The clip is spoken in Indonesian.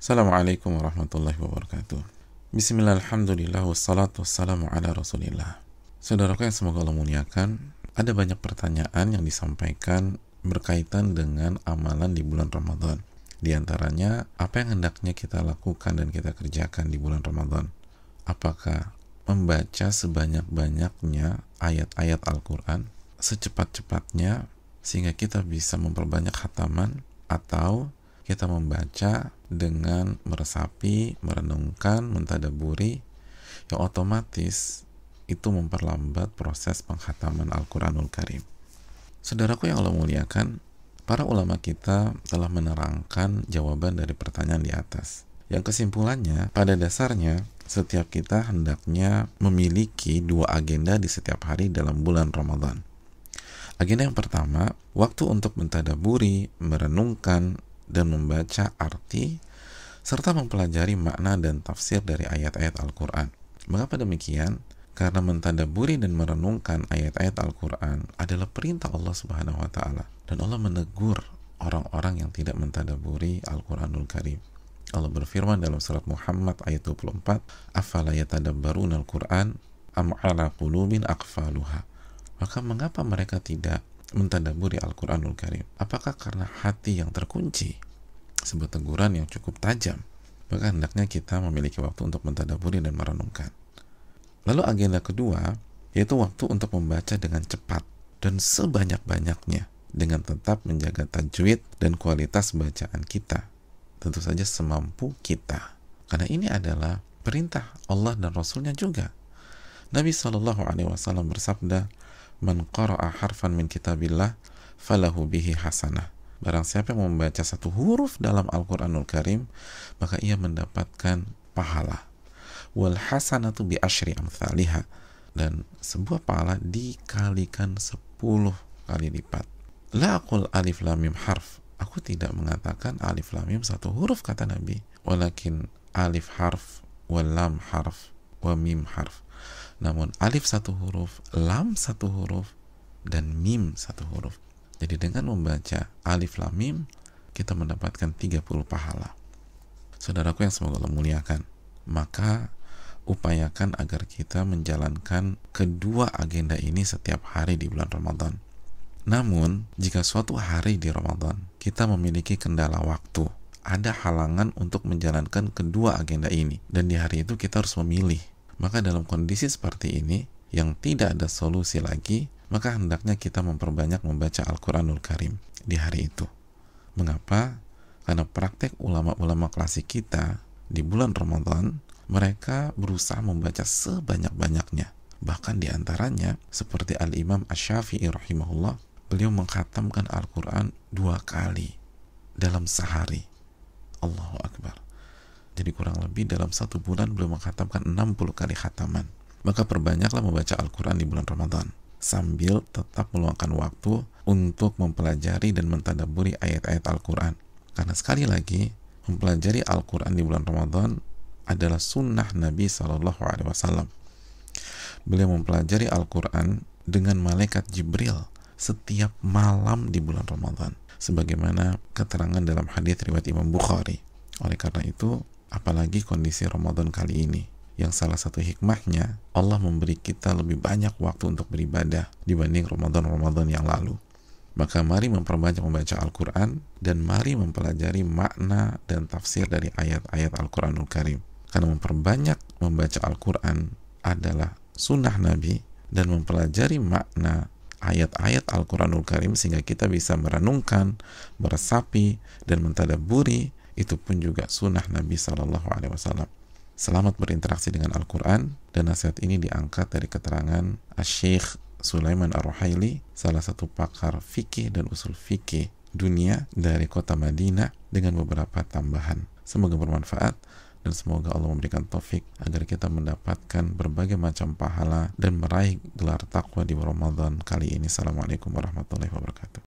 Assalamualaikum warahmatullahi wabarakatuh. Bismillah, alhamdulillah, wassalatu wassalamu ala rasulillah. Saudaraku yang semoga Allah muliakan, ada banyak pertanyaan yang disampaikan berkaitan dengan amalan di bulan Ramadan. Di antaranya, apa yang hendaknya kita lakukan dan kita kerjakan di bulan Ramadan? Apakah membaca sebanyak-banyaknya ayat-ayat Al-Quran secepat-cepatnya sehingga kita bisa memperbanyak hataman atau kita membaca dengan meresapi, merenungkan, mentadaburi, yang otomatis itu memperlambat proses penghataman Al-Quranul Karim. Saudaraku yang Allah muliakan, para ulama kita telah menerangkan jawaban dari pertanyaan di atas. Yang kesimpulannya, pada dasarnya, setiap kita hendaknya memiliki dua agenda di setiap hari dalam bulan Ramadan. Agenda yang pertama, waktu untuk mentadaburi, merenungkan, dan membaca arti serta mempelajari makna dan tafsir dari ayat-ayat Al-Quran. Mengapa demikian? Karena mentadaburi dan merenungkan ayat-ayat Al-Quran adalah perintah Allah Subhanahu wa Ta'ala, dan Allah menegur orang-orang yang tidak mentadaburi Al-Quranul Karim. Allah berfirman dalam surat Muhammad ayat 24, "Afala yatadabbaruna al-Qur'an am ala qulubin aqfaluha?" Maka mengapa mereka tidak mentadaburi Al-Quranul Karim? Apakah karena hati yang terkunci? Sebuah teguran yang cukup tajam. Maka hendaknya kita memiliki waktu untuk mentadaburi dan merenungkan. Lalu agenda kedua, yaitu waktu untuk membaca dengan cepat dan sebanyak-banyaknya dengan tetap menjaga tajwid dan kualitas bacaan kita. Tentu saja semampu kita. Karena ini adalah perintah Allah dan Rasulnya juga. Nabi Shallallahu Alaihi Wasallam bersabda, man qara'a harfan min kitabillah falahu bihi hasanah. Barang siapa yang membaca satu huruf dalam Al-Quranul Karim, maka ia mendapatkan pahala. Wal hasanatu bi ashri amthaliha. Dan sebuah pahala dikalikan sepuluh kali lipat. La aqul alif lam mim harf. Aku tidak mengatakan alif lam mim satu huruf kata Nabi. Walakin alif harf, wal lam harf, wa mim harf namun alif satu huruf, lam satu huruf, dan mim satu huruf. Jadi dengan membaca alif lam mim, kita mendapatkan 30 pahala. Saudaraku yang semoga Allah muliakan, maka upayakan agar kita menjalankan kedua agenda ini setiap hari di bulan Ramadan. Namun, jika suatu hari di Ramadan kita memiliki kendala waktu, ada halangan untuk menjalankan kedua agenda ini, dan di hari itu kita harus memilih maka dalam kondisi seperti ini, yang tidak ada solusi lagi, maka hendaknya kita memperbanyak membaca Al-Quranul Karim di hari itu. Mengapa? Karena praktek ulama-ulama klasik kita di bulan Ramadan, mereka berusaha membaca sebanyak-banyaknya. Bahkan di antaranya, seperti Al-Imam Ash-Syafi'i rahimahullah, beliau menghatamkan Al-Quran dua kali dalam sehari. Allahu Akbar. Jadi kurang lebih dalam satu bulan beliau menghatamkan 60 kali khataman. Maka perbanyaklah membaca Al-Quran di bulan Ramadan sambil tetap meluangkan waktu untuk mempelajari dan mentadaburi ayat-ayat Al-Quran. Karena sekali lagi, mempelajari Al-Quran di bulan Ramadan adalah sunnah Nabi Shallallahu Alaihi Wasallam. Beliau mempelajari Al-Quran dengan malaikat Jibril setiap malam di bulan Ramadan. Sebagaimana keterangan dalam hadis riwayat Imam Bukhari. Oleh karena itu, apalagi kondisi Ramadan kali ini yang salah satu hikmahnya Allah memberi kita lebih banyak waktu untuk beribadah dibanding Ramadan-Ramadan yang lalu. Maka mari memperbanyak membaca Al-Quran dan mari mempelajari makna dan tafsir dari ayat-ayat Al-Quranul Karim. Karena memperbanyak membaca Al-Quran adalah sunnah Nabi dan mempelajari makna ayat-ayat Al-Quranul Karim sehingga kita bisa merenungkan, meresapi, dan mentadaburi itu pun juga sunnah Nabi Shallallahu Alaihi Wasallam. Selamat berinteraksi dengan Al-Quran dan nasihat ini diangkat dari keterangan Syekh Sulaiman Ar-Ruhaili, salah satu pakar fikih dan usul fikih dunia dari kota Madinah dengan beberapa tambahan. Semoga bermanfaat dan semoga Allah memberikan taufik agar kita mendapatkan berbagai macam pahala dan meraih gelar takwa di Ramadan kali ini. Assalamualaikum warahmatullahi wabarakatuh.